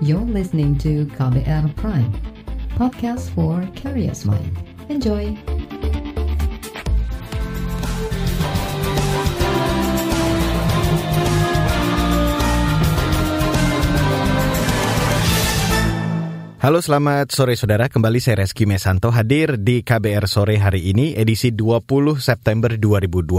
You're listening to KBR Prime, podcast for curious mind. Enjoy! Halo selamat sore saudara, kembali saya Reski Mesanto hadir di KBR Sore hari ini edisi 20 September 2021.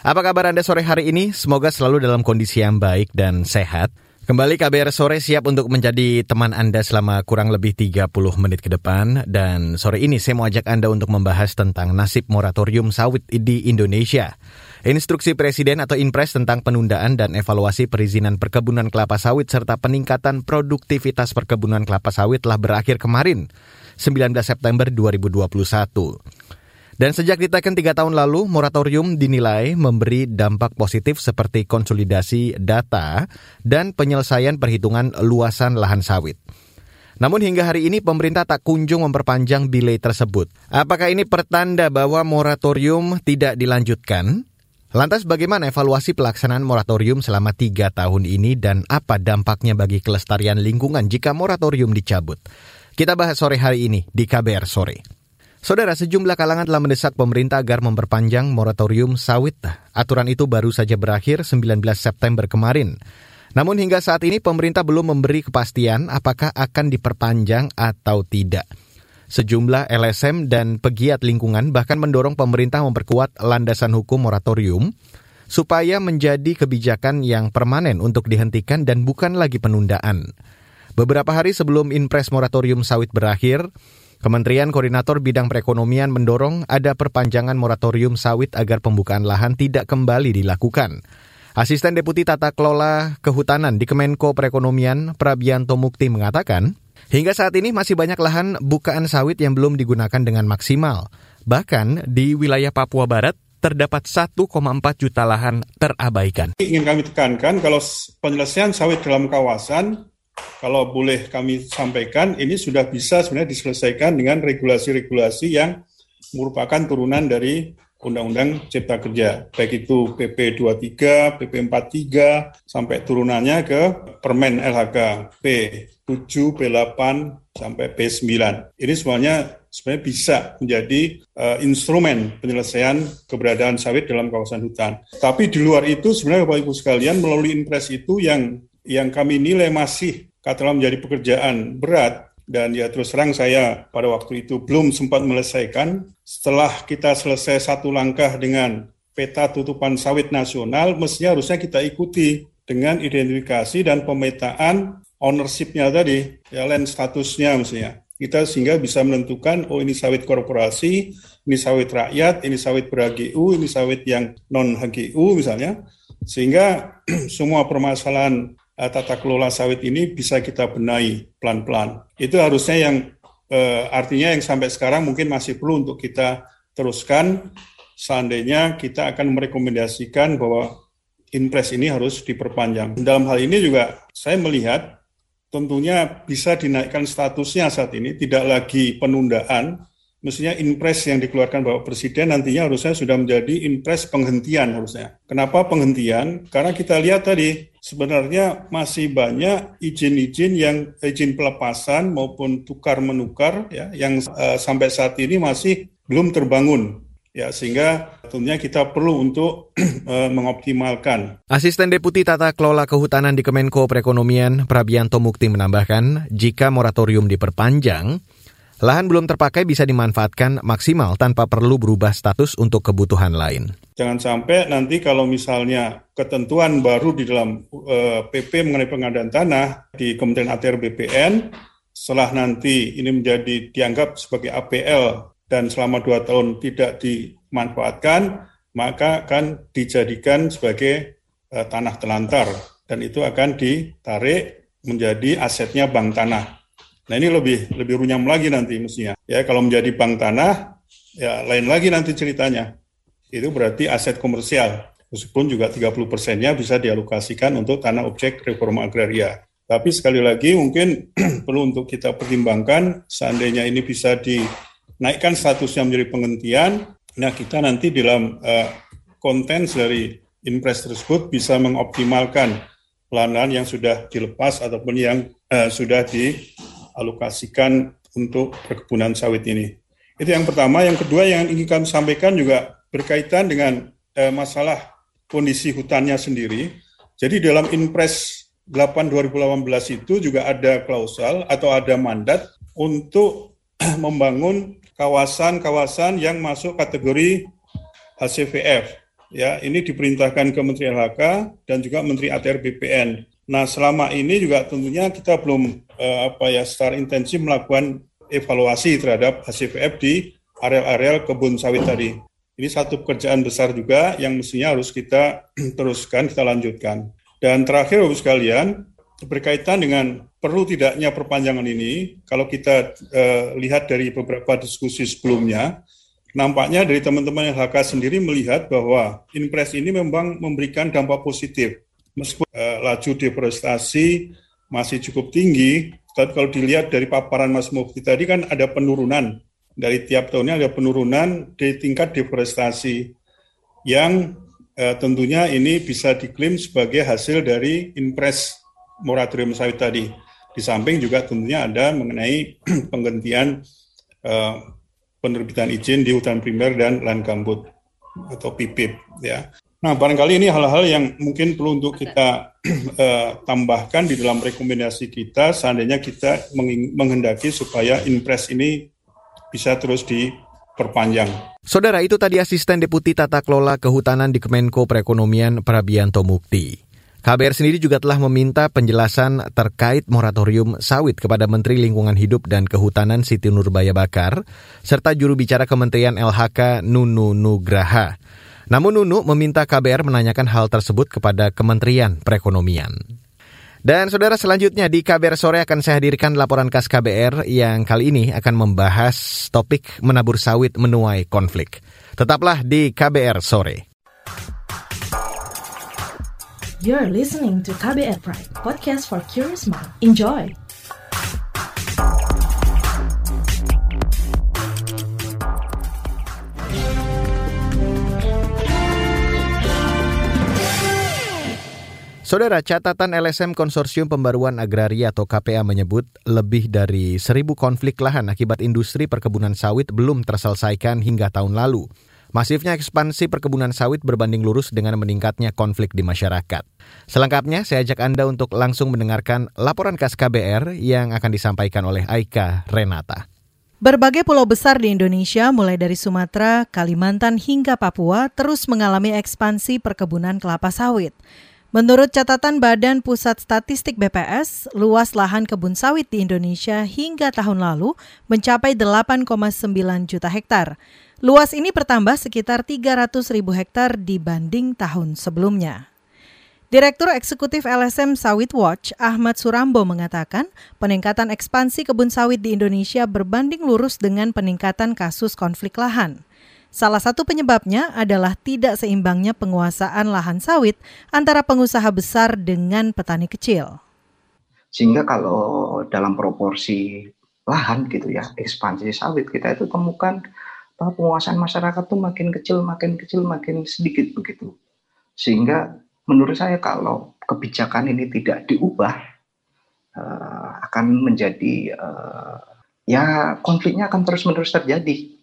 Apa kabar Anda sore hari ini? Semoga selalu dalam kondisi yang baik dan sehat. Kembali KBR Sore siap untuk menjadi teman Anda selama kurang lebih 30 menit ke depan. Dan sore ini saya mau ajak Anda untuk membahas tentang nasib moratorium sawit di Indonesia. Instruksi Presiden atau Inpres tentang penundaan dan evaluasi perizinan perkebunan kelapa sawit serta peningkatan produktivitas perkebunan kelapa sawit telah berakhir kemarin, 19 September 2021. Dan sejak ditekan tiga tahun lalu, moratorium dinilai memberi dampak positif seperti konsolidasi data dan penyelesaian perhitungan luasan lahan sawit. Namun hingga hari ini pemerintah tak kunjung memperpanjang delay tersebut. Apakah ini pertanda bahwa moratorium tidak dilanjutkan? Lantas bagaimana evaluasi pelaksanaan moratorium selama tiga tahun ini dan apa dampaknya bagi kelestarian lingkungan jika moratorium dicabut? Kita bahas sore hari ini di KBR Sore. Saudara, sejumlah kalangan telah mendesak pemerintah agar memperpanjang moratorium sawit. Aturan itu baru saja berakhir 19 September kemarin. Namun hingga saat ini pemerintah belum memberi kepastian apakah akan diperpanjang atau tidak. Sejumlah LSM dan pegiat lingkungan bahkan mendorong pemerintah memperkuat landasan hukum moratorium supaya menjadi kebijakan yang permanen untuk dihentikan dan bukan lagi penundaan. Beberapa hari sebelum Inpres moratorium sawit berakhir, Kementerian Koordinator Bidang Perekonomian mendorong ada perpanjangan moratorium sawit agar pembukaan lahan tidak kembali dilakukan. Asisten Deputi Tata Kelola Kehutanan di Kemenko Perekonomian, Prabianto Mukti mengatakan, Hingga saat ini masih banyak lahan bukaan sawit yang belum digunakan dengan maksimal. Bahkan di wilayah Papua Barat terdapat 1,4 juta lahan terabaikan. Ingin kami tekankan kalau penyelesaian sawit dalam kawasan, kalau boleh kami sampaikan, ini sudah bisa sebenarnya diselesaikan dengan regulasi-regulasi yang merupakan turunan dari Undang-Undang Cipta Kerja, baik itu PP 23, PP 43, sampai turunannya ke Permen LHK P 7, P8, sampai P9. Ini semuanya sebenarnya bisa menjadi uh, instrumen penyelesaian keberadaan sawit dalam kawasan hutan. Tapi di luar itu sebenarnya Bapak Ibu sekalian melalui impres itu yang yang kami nilai masih katakanlah menjadi pekerjaan berat dan ya terus terang saya pada waktu itu belum sempat menyelesaikan. Setelah kita selesai satu langkah dengan peta tutupan sawit nasional, mestinya harusnya kita ikuti dengan identifikasi dan pemetaan ownership-nya tadi, ya land statusnya mestinya. Kita sehingga bisa menentukan, oh ini sawit korporasi, ini sawit rakyat, ini sawit ber-HGU, ini sawit yang non-HGU misalnya. Sehingga semua permasalahan uh, tata kelola sawit ini bisa kita benahi pelan-pelan. Itu harusnya yang uh, artinya yang sampai sekarang mungkin masih perlu untuk kita teruskan. Seandainya kita akan merekomendasikan bahwa impres ini harus diperpanjang. Dalam hal ini juga saya melihat tentunya bisa dinaikkan statusnya saat ini, tidak lagi penundaan, mestinya impres yang dikeluarkan Bapak Presiden nantinya harusnya sudah menjadi impres penghentian harusnya. Kenapa penghentian? Karena kita lihat tadi sebenarnya masih banyak izin-izin yang izin pelepasan maupun tukar menukar ya yang uh, sampai saat ini masih belum terbangun ya sehingga tentunya kita perlu untuk uh, mengoptimalkan. Asisten Deputi Tata Kelola Kehutanan di Kemenko Perekonomian Prabianto Mukti menambahkan, jika moratorium diperpanjang, lahan belum terpakai bisa dimanfaatkan maksimal tanpa perlu berubah status untuk kebutuhan lain. Jangan sampai nanti kalau misalnya ketentuan baru di dalam uh, eh, PP mengenai pengadaan tanah di Kementerian ATR BPN, setelah nanti ini menjadi dianggap sebagai APL dan selama dua tahun tidak dimanfaatkan, maka akan dijadikan sebagai uh, tanah telantar dan itu akan ditarik menjadi asetnya bank tanah. Nah ini lebih lebih runyam lagi nanti mestinya. Ya kalau menjadi bank tanah, ya lain lagi nanti ceritanya itu berarti aset komersial. Meskipun juga 30 persennya bisa dialokasikan untuk tanah objek reforma agraria. Tapi sekali lagi mungkin perlu untuk kita pertimbangkan seandainya ini bisa dinaikkan statusnya menjadi penghentian, nah kita nanti dalam uh, konten dari impres tersebut bisa mengoptimalkan lahan-lahan yang sudah dilepas ataupun yang uh, sudah dialokasikan untuk perkebunan sawit ini. Itu yang pertama. Yang kedua yang ingin kami sampaikan juga berkaitan dengan uh, masalah kondisi hutannya sendiri. Jadi dalam Inpres 8 2018 itu juga ada klausal atau ada mandat untuk membangun kawasan-kawasan yang masuk kategori HCVF ya ini diperintahkan ke Menteri LHK dan juga Menteri ATR BPN. Nah selama ini juga tentunya kita belum eh, apa ya secara intensif melakukan evaluasi terhadap HCVF di areal-areal kebun sawit tadi. Ini satu pekerjaan besar juga yang mestinya harus kita teruskan, kita lanjutkan. Dan terakhir, Bapak sekalian, berkaitan dengan perlu tidaknya perpanjangan ini, kalau kita eh, lihat dari beberapa diskusi sebelumnya, nampaknya dari teman-teman LHK sendiri melihat bahwa impres ini memang memberikan dampak positif. Meskipun uh, laju deforestasi masih cukup tinggi, tapi kalau dilihat dari paparan Mas Mufti tadi kan ada penurunan. Dari tiap tahunnya ada penurunan di tingkat deforestasi yang uh, tentunya ini bisa diklaim sebagai hasil dari impres moratorium sawit tadi. Di samping juga tentunya ada mengenai penghentian uh, penerbitan izin di hutan primer dan lahan gambut atau PIPIP ya. Nah, barangkali ini hal-hal yang mungkin perlu untuk kita uh, tambahkan di dalam rekomendasi kita seandainya kita menghendaki supaya impres ini bisa terus diperpanjang. Saudara, itu tadi asisten deputi tata kelola kehutanan di Kemenko Perekonomian Prabianto Mukti. KBR sendiri juga telah meminta penjelasan terkait moratorium sawit kepada Menteri Lingkungan Hidup dan Kehutanan Siti Nurbaya Bakar, serta juru bicara Kementerian LHK Nunu Nugraha. Namun Nunu meminta KBR menanyakan hal tersebut kepada Kementerian Perekonomian. Dan saudara selanjutnya di KBR sore akan saya hadirkan laporan khas KBR yang kali ini akan membahas topik menabur sawit menuai konflik. Tetaplah di KBR sore. You're listening to KBR Pride, podcast for curious mind. Enjoy! Saudara, catatan LSM Konsorsium Pembaruan Agraria atau KPA menyebut lebih dari seribu konflik lahan akibat industri perkebunan sawit belum terselesaikan hingga tahun lalu. Masifnya ekspansi perkebunan sawit berbanding lurus dengan meningkatnya konflik di masyarakat. Selengkapnya, saya ajak Anda untuk langsung mendengarkan laporan khas KBR yang akan disampaikan oleh Aika Renata. Berbagai pulau besar di Indonesia, mulai dari Sumatera, Kalimantan hingga Papua, terus mengalami ekspansi perkebunan kelapa sawit. Menurut catatan Badan Pusat Statistik BPS, luas lahan kebun sawit di Indonesia hingga tahun lalu mencapai 8,9 juta hektar. Luas ini bertambah sekitar 300 ribu hektar dibanding tahun sebelumnya. Direktur Eksekutif LSM Sawit Watch, Ahmad Surambo mengatakan, peningkatan ekspansi kebun sawit di Indonesia berbanding lurus dengan peningkatan kasus konflik lahan. Salah satu penyebabnya adalah tidak seimbangnya penguasaan lahan sawit antara pengusaha besar dengan petani kecil. Sehingga kalau dalam proporsi lahan gitu ya, ekspansi sawit kita itu temukan bahwa penguasaan masyarakat tuh makin kecil, makin kecil, makin sedikit begitu. Sehingga menurut saya kalau kebijakan ini tidak diubah uh, akan menjadi uh, ya konfliknya akan terus-menerus terjadi.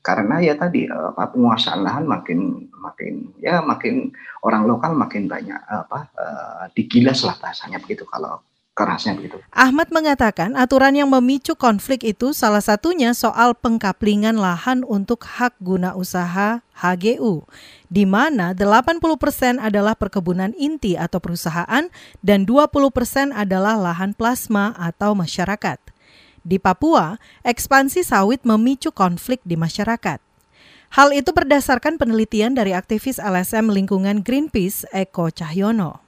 Karena ya tadi uh, penguasaan lahan makin makin ya makin orang lokal makin banyak apa uh, digilas lah bahasanya begitu kalau kerasnya begitu. Ahmad mengatakan aturan yang memicu konflik itu salah satunya soal pengkaplingan lahan untuk hak guna usaha HGU, di mana 80% persen adalah perkebunan inti atau perusahaan dan 20% persen adalah lahan plasma atau masyarakat. Di Papua, ekspansi sawit memicu konflik di masyarakat. Hal itu berdasarkan penelitian dari aktivis LSM lingkungan Greenpeace Eko Cahyono.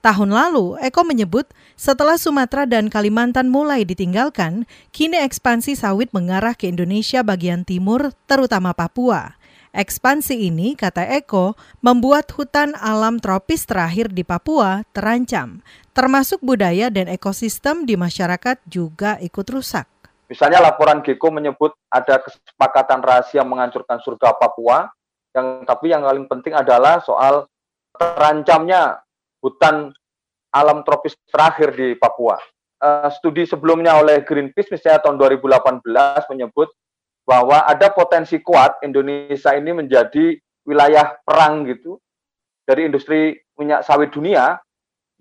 Tahun lalu, Eko menyebut setelah Sumatera dan Kalimantan mulai ditinggalkan, kini ekspansi sawit mengarah ke Indonesia bagian timur, terutama Papua. Ekspansi ini, kata Eko, membuat hutan alam tropis terakhir di Papua terancam, termasuk budaya dan ekosistem di masyarakat juga ikut rusak. Misalnya laporan Geko menyebut ada kesepakatan rahasia menghancurkan surga Papua, yang tapi yang paling penting adalah soal terancamnya hutan alam tropis terakhir di Papua. Uh, studi sebelumnya oleh Greenpeace misalnya tahun 2018 menyebut bahwa ada potensi kuat Indonesia ini menjadi wilayah perang gitu dari industri minyak sawit dunia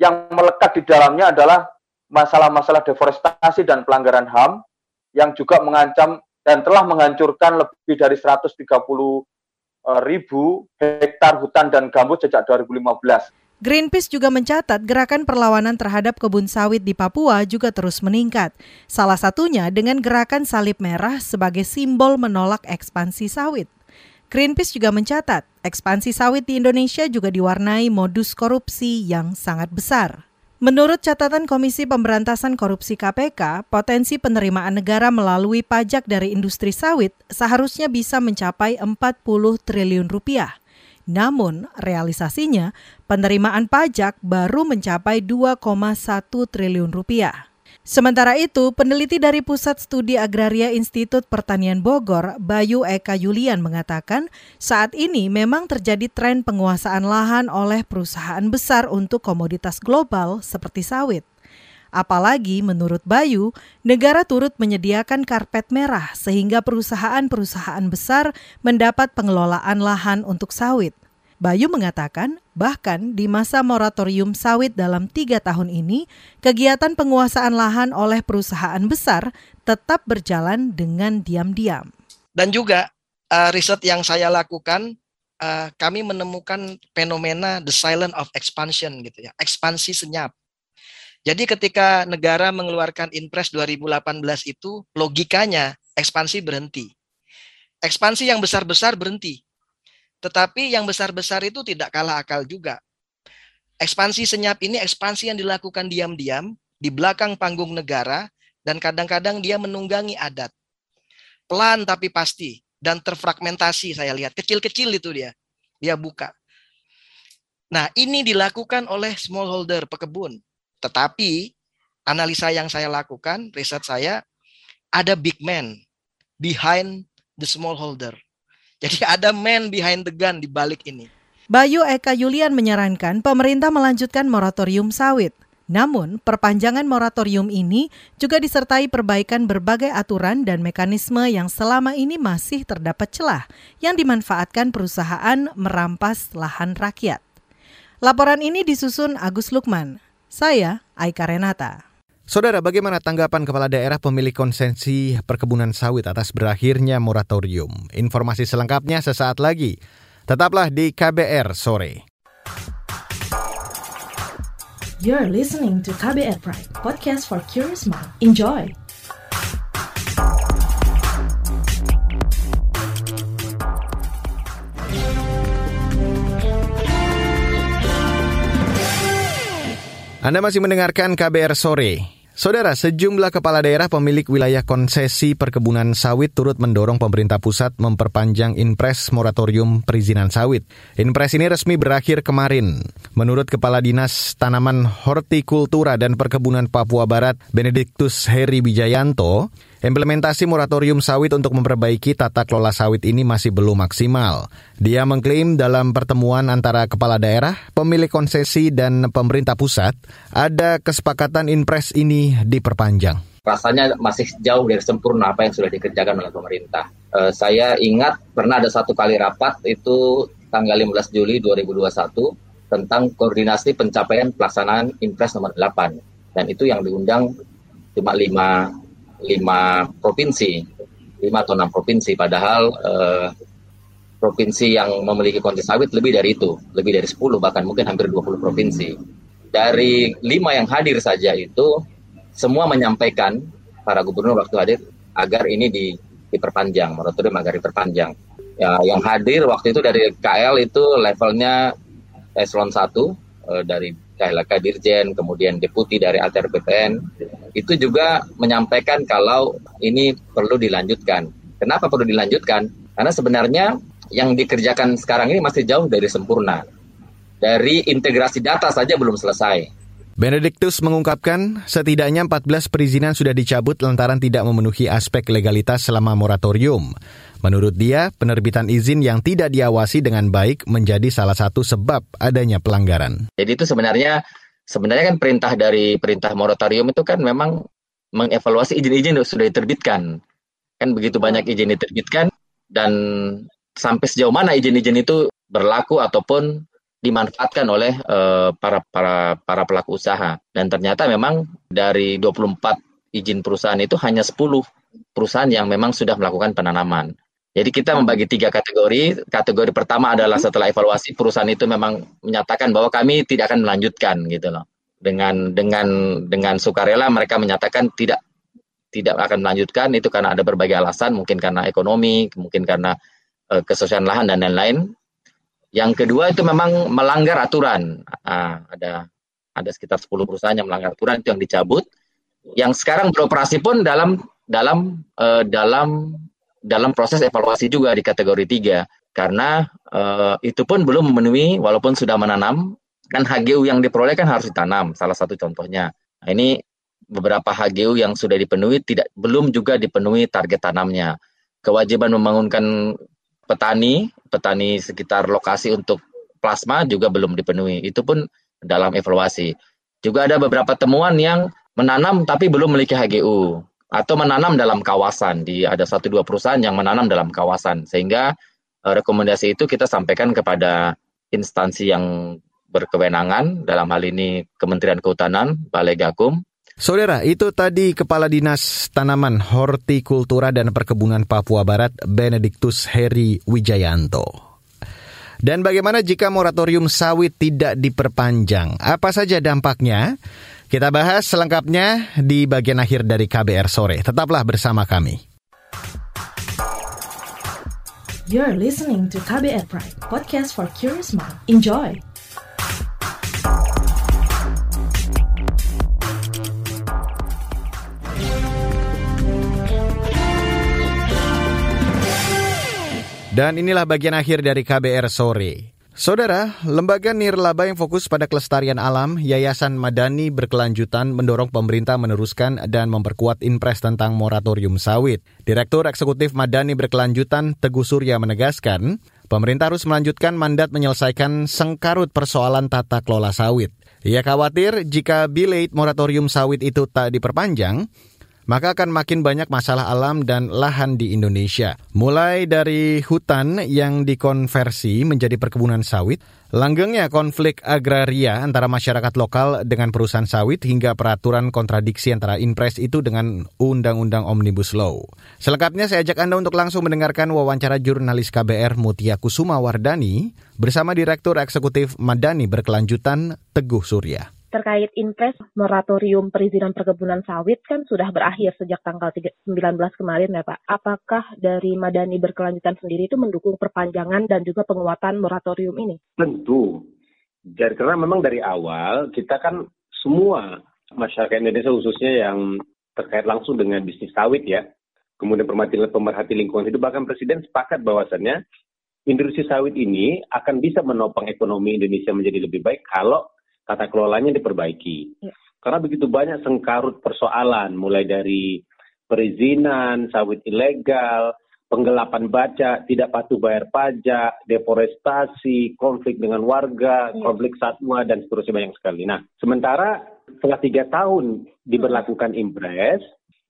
yang melekat di dalamnya adalah masalah-masalah deforestasi dan pelanggaran HAM yang juga mengancam dan telah menghancurkan lebih dari 130 eh, ribu hektar hutan dan gambut sejak 2015. Greenpeace juga mencatat gerakan perlawanan terhadap kebun sawit di Papua juga terus meningkat. Salah satunya dengan gerakan salib merah sebagai simbol menolak ekspansi sawit. Greenpeace juga mencatat ekspansi sawit di Indonesia juga diwarnai modus korupsi yang sangat besar. Menurut catatan Komisi Pemberantasan Korupsi KPK, potensi penerimaan negara melalui pajak dari industri sawit seharusnya bisa mencapai 40 triliun rupiah. Namun, realisasinya penerimaan pajak baru mencapai 2,1 triliun rupiah. Sementara itu, peneliti dari Pusat Studi Agraria Institut Pertanian Bogor, Bayu Eka Yulian mengatakan, saat ini memang terjadi tren penguasaan lahan oleh perusahaan besar untuk komoditas global seperti sawit. Apalagi menurut Bayu, negara turut menyediakan karpet merah sehingga perusahaan-perusahaan besar mendapat pengelolaan lahan untuk sawit. Bayu mengatakan, bahkan di masa moratorium sawit dalam tiga tahun ini, kegiatan penguasaan lahan oleh perusahaan besar tetap berjalan dengan diam-diam. Dan juga uh, riset yang saya lakukan, uh, kami menemukan fenomena the silent of expansion gitu ya, ekspansi senyap. Jadi ketika negara mengeluarkan Inpres 2018 itu logikanya ekspansi berhenti. Ekspansi yang besar-besar berhenti. Tetapi yang besar-besar itu tidak kalah akal juga. Ekspansi senyap ini ekspansi yang dilakukan diam-diam di belakang panggung negara dan kadang-kadang dia menunggangi adat. Pelan tapi pasti dan terfragmentasi saya lihat. Kecil-kecil itu dia. Dia buka. Nah, ini dilakukan oleh smallholder pekebun. Tetapi analisa yang saya lakukan, riset saya, ada big man behind the smallholder. Jadi ada man behind the gun di balik ini. Bayu Eka Yulian menyarankan pemerintah melanjutkan moratorium sawit. Namun, perpanjangan moratorium ini juga disertai perbaikan berbagai aturan dan mekanisme yang selama ini masih terdapat celah yang dimanfaatkan perusahaan merampas lahan rakyat. Laporan ini disusun Agus Lukman. Saya Aika Renata. Saudara, bagaimana tanggapan Kepala Daerah pemilik konsensi perkebunan sawit atas berakhirnya moratorium? Informasi selengkapnya sesaat lagi. Tetaplah di KBR sore. You're listening to KBR Pride, podcast for curious mind. Enjoy. Anda masih mendengarkan KBR sore. Saudara, sejumlah kepala daerah pemilik wilayah konsesi perkebunan sawit turut mendorong pemerintah pusat memperpanjang impres moratorium perizinan sawit. Impres ini resmi berakhir kemarin. Menurut Kepala Dinas Tanaman Hortikultura dan Perkebunan Papua Barat, Benediktus Heri Wijayanto, Implementasi moratorium sawit untuk memperbaiki tata kelola sawit ini masih belum maksimal. Dia mengklaim dalam pertemuan antara kepala daerah, pemilik konsesi, dan pemerintah pusat, ada kesepakatan impres ini diperpanjang. Rasanya masih jauh dari sempurna apa yang sudah dikerjakan oleh pemerintah. Uh, saya ingat pernah ada satu kali rapat itu tanggal 15 Juli 2021 tentang koordinasi pencapaian pelaksanaan impres nomor 8 dan itu yang diundang cuma lima lima provinsi, lima atau enam provinsi, padahal eh, provinsi yang memiliki konten sawit lebih dari itu, lebih dari 10 bahkan mungkin hampir 20 provinsi. Dari lima yang hadir saja itu semua menyampaikan para gubernur waktu hadir agar ini di, diperpanjang, moratorium agar diperpanjang. Ya, yang hadir waktu itu dari KL itu levelnya eselon 1 eh, dari KLK Dirjen, kemudian deputi dari Alter BPN, itu juga menyampaikan kalau ini perlu dilanjutkan. Kenapa perlu dilanjutkan? Karena sebenarnya yang dikerjakan sekarang ini masih jauh dari sempurna. Dari integrasi data saja belum selesai. Benediktus mengungkapkan setidaknya 14 perizinan sudah dicabut lantaran tidak memenuhi aspek legalitas selama moratorium. Menurut dia, penerbitan izin yang tidak diawasi dengan baik menjadi salah satu sebab adanya pelanggaran. Jadi itu sebenarnya sebenarnya kan perintah dari perintah moratorium itu kan memang mengevaluasi izin-izin yang sudah diterbitkan. Kan begitu banyak izin diterbitkan dan sampai sejauh mana izin-izin itu berlaku ataupun dimanfaatkan oleh uh, para para para pelaku usaha dan ternyata memang dari 24 izin perusahaan itu hanya 10 perusahaan yang memang sudah melakukan penanaman. Jadi kita membagi tiga kategori. Kategori pertama adalah setelah evaluasi perusahaan itu memang menyatakan bahwa kami tidak akan melanjutkan gitu loh. Dengan dengan dengan sukarela mereka menyatakan tidak tidak akan melanjutkan itu karena ada berbagai alasan, mungkin karena ekonomi, mungkin karena kesusahan lahan dan lain-lain. Yang kedua itu memang melanggar aturan. Ah, ada ada sekitar 10 perusahaan yang melanggar aturan itu yang dicabut. Yang sekarang beroperasi pun dalam dalam uh, dalam dalam proses evaluasi juga di kategori 3 karena uh, itu pun belum memenuhi walaupun sudah menanam kan HGU yang diperoleh kan harus ditanam salah satu contohnya. Nah, ini beberapa HGU yang sudah dipenuhi tidak belum juga dipenuhi target tanamnya. Kewajiban membangunkan petani, petani sekitar lokasi untuk plasma juga belum dipenuhi. Itu pun dalam evaluasi. Juga ada beberapa temuan yang menanam tapi belum memiliki HGU atau menanam dalam kawasan. Di ada satu dua perusahaan yang menanam dalam kawasan sehingga uh, rekomendasi itu kita sampaikan kepada instansi yang berkewenangan dalam hal ini Kementerian Kehutanan, Balai Gakum Saudara, itu tadi Kepala Dinas Tanaman Hortikultura dan Perkebunan Papua Barat, Benediktus Heri Wijayanto. Dan bagaimana jika moratorium sawit tidak diperpanjang? Apa saja dampaknya? Kita bahas selengkapnya di bagian akhir dari KBR sore. Tetaplah bersama kami. You're listening to KBR Pride, podcast for curious mind. Enjoy. Dan inilah bagian akhir dari KBR sore. Saudara, lembaga nirlaba yang fokus pada kelestarian alam, Yayasan Madani berkelanjutan mendorong pemerintah meneruskan dan memperkuat impres tentang moratorium sawit. Direktur Eksekutif Madani berkelanjutan Teguh Surya menegaskan, pemerintah harus melanjutkan mandat menyelesaikan sengkarut persoalan tata kelola sawit. Ia khawatir jika bilate moratorium sawit itu tak diperpanjang, maka akan makin banyak masalah alam dan lahan di Indonesia. Mulai dari hutan yang dikonversi menjadi perkebunan sawit, langgengnya konflik agraria antara masyarakat lokal dengan perusahaan sawit hingga peraturan kontradiksi antara impres itu dengan Undang-Undang Omnibus Law. Selengkapnya saya ajak Anda untuk langsung mendengarkan wawancara jurnalis KBR Mutia Kusuma Wardani bersama Direktur Eksekutif Madani Berkelanjutan Teguh Surya terkait impres moratorium perizinan perkebunan sawit kan sudah berakhir sejak tanggal 19 kemarin ya Pak. Apakah dari Madani berkelanjutan sendiri itu mendukung perpanjangan dan juga penguatan moratorium ini? Tentu. Jadi karena memang dari awal kita kan semua masyarakat Indonesia khususnya yang terkait langsung dengan bisnis sawit ya, kemudian pemerhati, pemerhati lingkungan hidup bahkan presiden sepakat bahwasannya industri sawit ini akan bisa menopang ekonomi Indonesia menjadi lebih baik kalau tata kelolanya diperbaiki. Ya. Karena begitu banyak sengkarut persoalan, mulai dari perizinan, sawit ilegal, penggelapan baca, tidak patuh bayar pajak, deforestasi, konflik dengan warga, ya. konflik satwa, dan seterusnya banyak sekali. Nah, sementara setelah tiga tahun diberlakukan impres,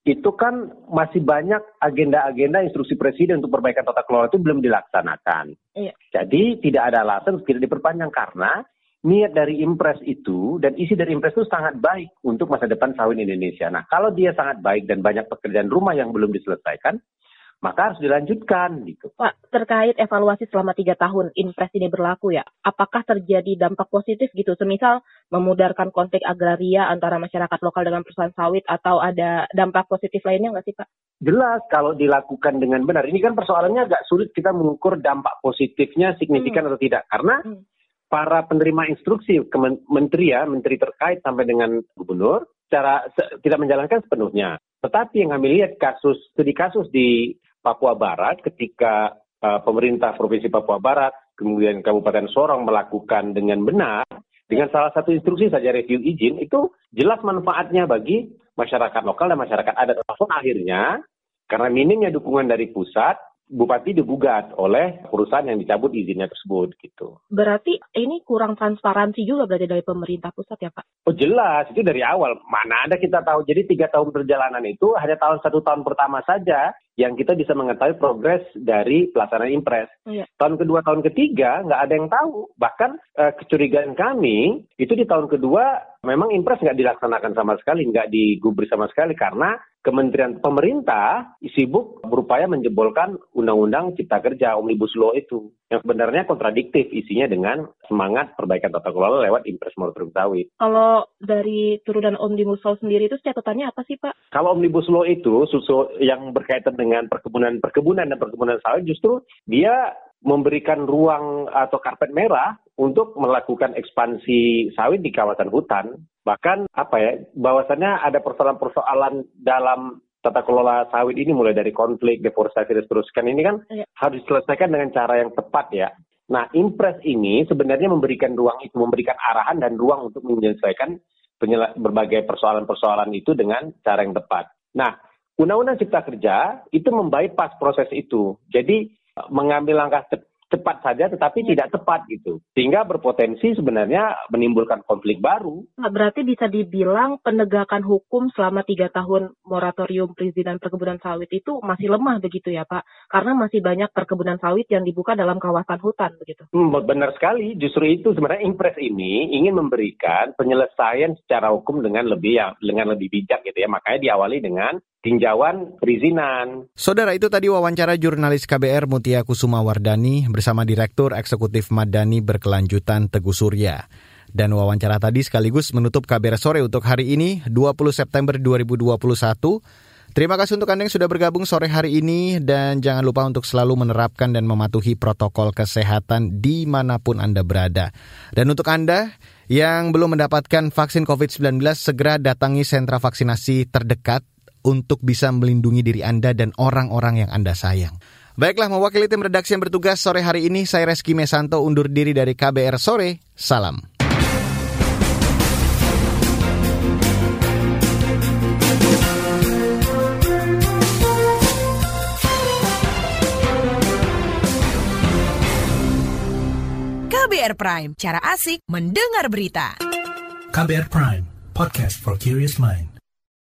itu kan masih banyak agenda-agenda instruksi presiden untuk perbaikan tata kelola itu belum dilaksanakan. Iya. Jadi tidak ada alasan tidak diperpanjang karena niat dari impres itu dan isi dari impres itu sangat baik untuk masa depan sawit Indonesia. Nah, kalau dia sangat baik dan banyak pekerjaan rumah yang belum diselesaikan, maka harus dilanjutkan gitu. Pak, terkait evaluasi selama tiga tahun impres ini berlaku ya, apakah terjadi dampak positif gitu? Semisal memudarkan konflik agraria antara masyarakat lokal dengan perusahaan sawit atau ada dampak positif lainnya nggak sih Pak? Jelas kalau dilakukan dengan benar. Ini kan persoalannya agak sulit kita mengukur dampak positifnya signifikan hmm. atau tidak. Karena hmm para penerima instruksi menteri ya, menteri terkait sampai dengan gubernur, cara tidak menjalankan sepenuhnya. Tetapi yang kami lihat kasus studi kasus di Papua Barat ketika uh, pemerintah provinsi Papua Barat kemudian Kabupaten Sorong melakukan dengan benar dengan salah satu instruksi saja review izin itu jelas manfaatnya bagi masyarakat lokal dan masyarakat adat. Walaupun akhirnya karena minimnya dukungan dari pusat bupati digugat oleh perusahaan yang dicabut izinnya tersebut gitu. Berarti ini kurang transparansi juga berarti dari pemerintah pusat ya Pak? Oh jelas itu dari awal mana ada kita tahu. Jadi tiga tahun perjalanan itu hanya tahun satu tahun pertama saja yang kita bisa mengetahui progres dari pelaksanaan impres. Iya. Tahun kedua, tahun ketiga nggak ada yang tahu. Bahkan eh, kecurigaan kami itu di tahun kedua memang impres nggak dilaksanakan sama sekali, nggak digubris sama sekali karena Kementerian Pemerintah sibuk berupaya menjebolkan Undang-Undang Cipta Kerja Omnibus Law itu yang sebenarnya kontradiktif isinya dengan semangat perbaikan tata kelola lewat impres moratorium sawit. Kalau dari turunan Omnibus Law sendiri itu catatannya apa sih Pak? Kalau Omnibus Law itu susu yang berkaitan dengan perkebunan-perkebunan dan perkebunan sawit justru dia memberikan ruang atau karpet merah untuk melakukan ekspansi sawit di kawasan hutan. Bahkan apa ya, bahwasannya ada persoalan-persoalan dalam tata kelola sawit ini mulai dari konflik, deforestasi dan seterusnya ini kan Iya. harus diselesaikan dengan cara yang tepat ya. Nah, impres ini sebenarnya memberikan ruang itu, memberikan arahan dan ruang untuk menyelesaikan berbagai persoalan-persoalan itu dengan cara yang tepat. Nah, Undang-Undang Cipta Kerja itu membypass proses itu. Jadi mengambil langkah ce- cepat saja tetapi tidak tepat gitu. Sehingga berpotensi sebenarnya menimbulkan konflik baru. Nah, berarti bisa dibilang penegakan hukum selama tiga tahun moratorium perizinan perkebunan sawit itu masih lemah begitu ya Pak? Karena masih banyak perkebunan sawit yang dibuka dalam kawasan hutan begitu. Hmm, benar sekali, justru itu sebenarnya impres ini ingin memberikan penyelesaian secara hukum dengan lebih ya, dengan lebih bijak gitu ya. Makanya diawali dengan tinjauan perizinan. Saudara itu tadi wawancara jurnalis KBR Mutia Kusuma Wardani bersama Direktur Eksekutif Madani Berkelanjutan Teguh Surya. Dan wawancara tadi sekaligus menutup KBR sore untuk hari ini 20 September 2021. Terima kasih untuk Anda yang sudah bergabung sore hari ini dan jangan lupa untuk selalu menerapkan dan mematuhi protokol kesehatan di mana pun Anda berada. Dan untuk Anda yang belum mendapatkan vaksin COVID-19 segera datangi sentra vaksinasi terdekat untuk bisa melindungi diri Anda dan orang-orang yang Anda sayang. Baiklah, mewakili tim redaksi yang bertugas sore hari ini, saya Reski Mesanto undur diri dari KBR Sore. Salam. KBR Prime, cara asik mendengar berita. KBR Prime, podcast for curious mind.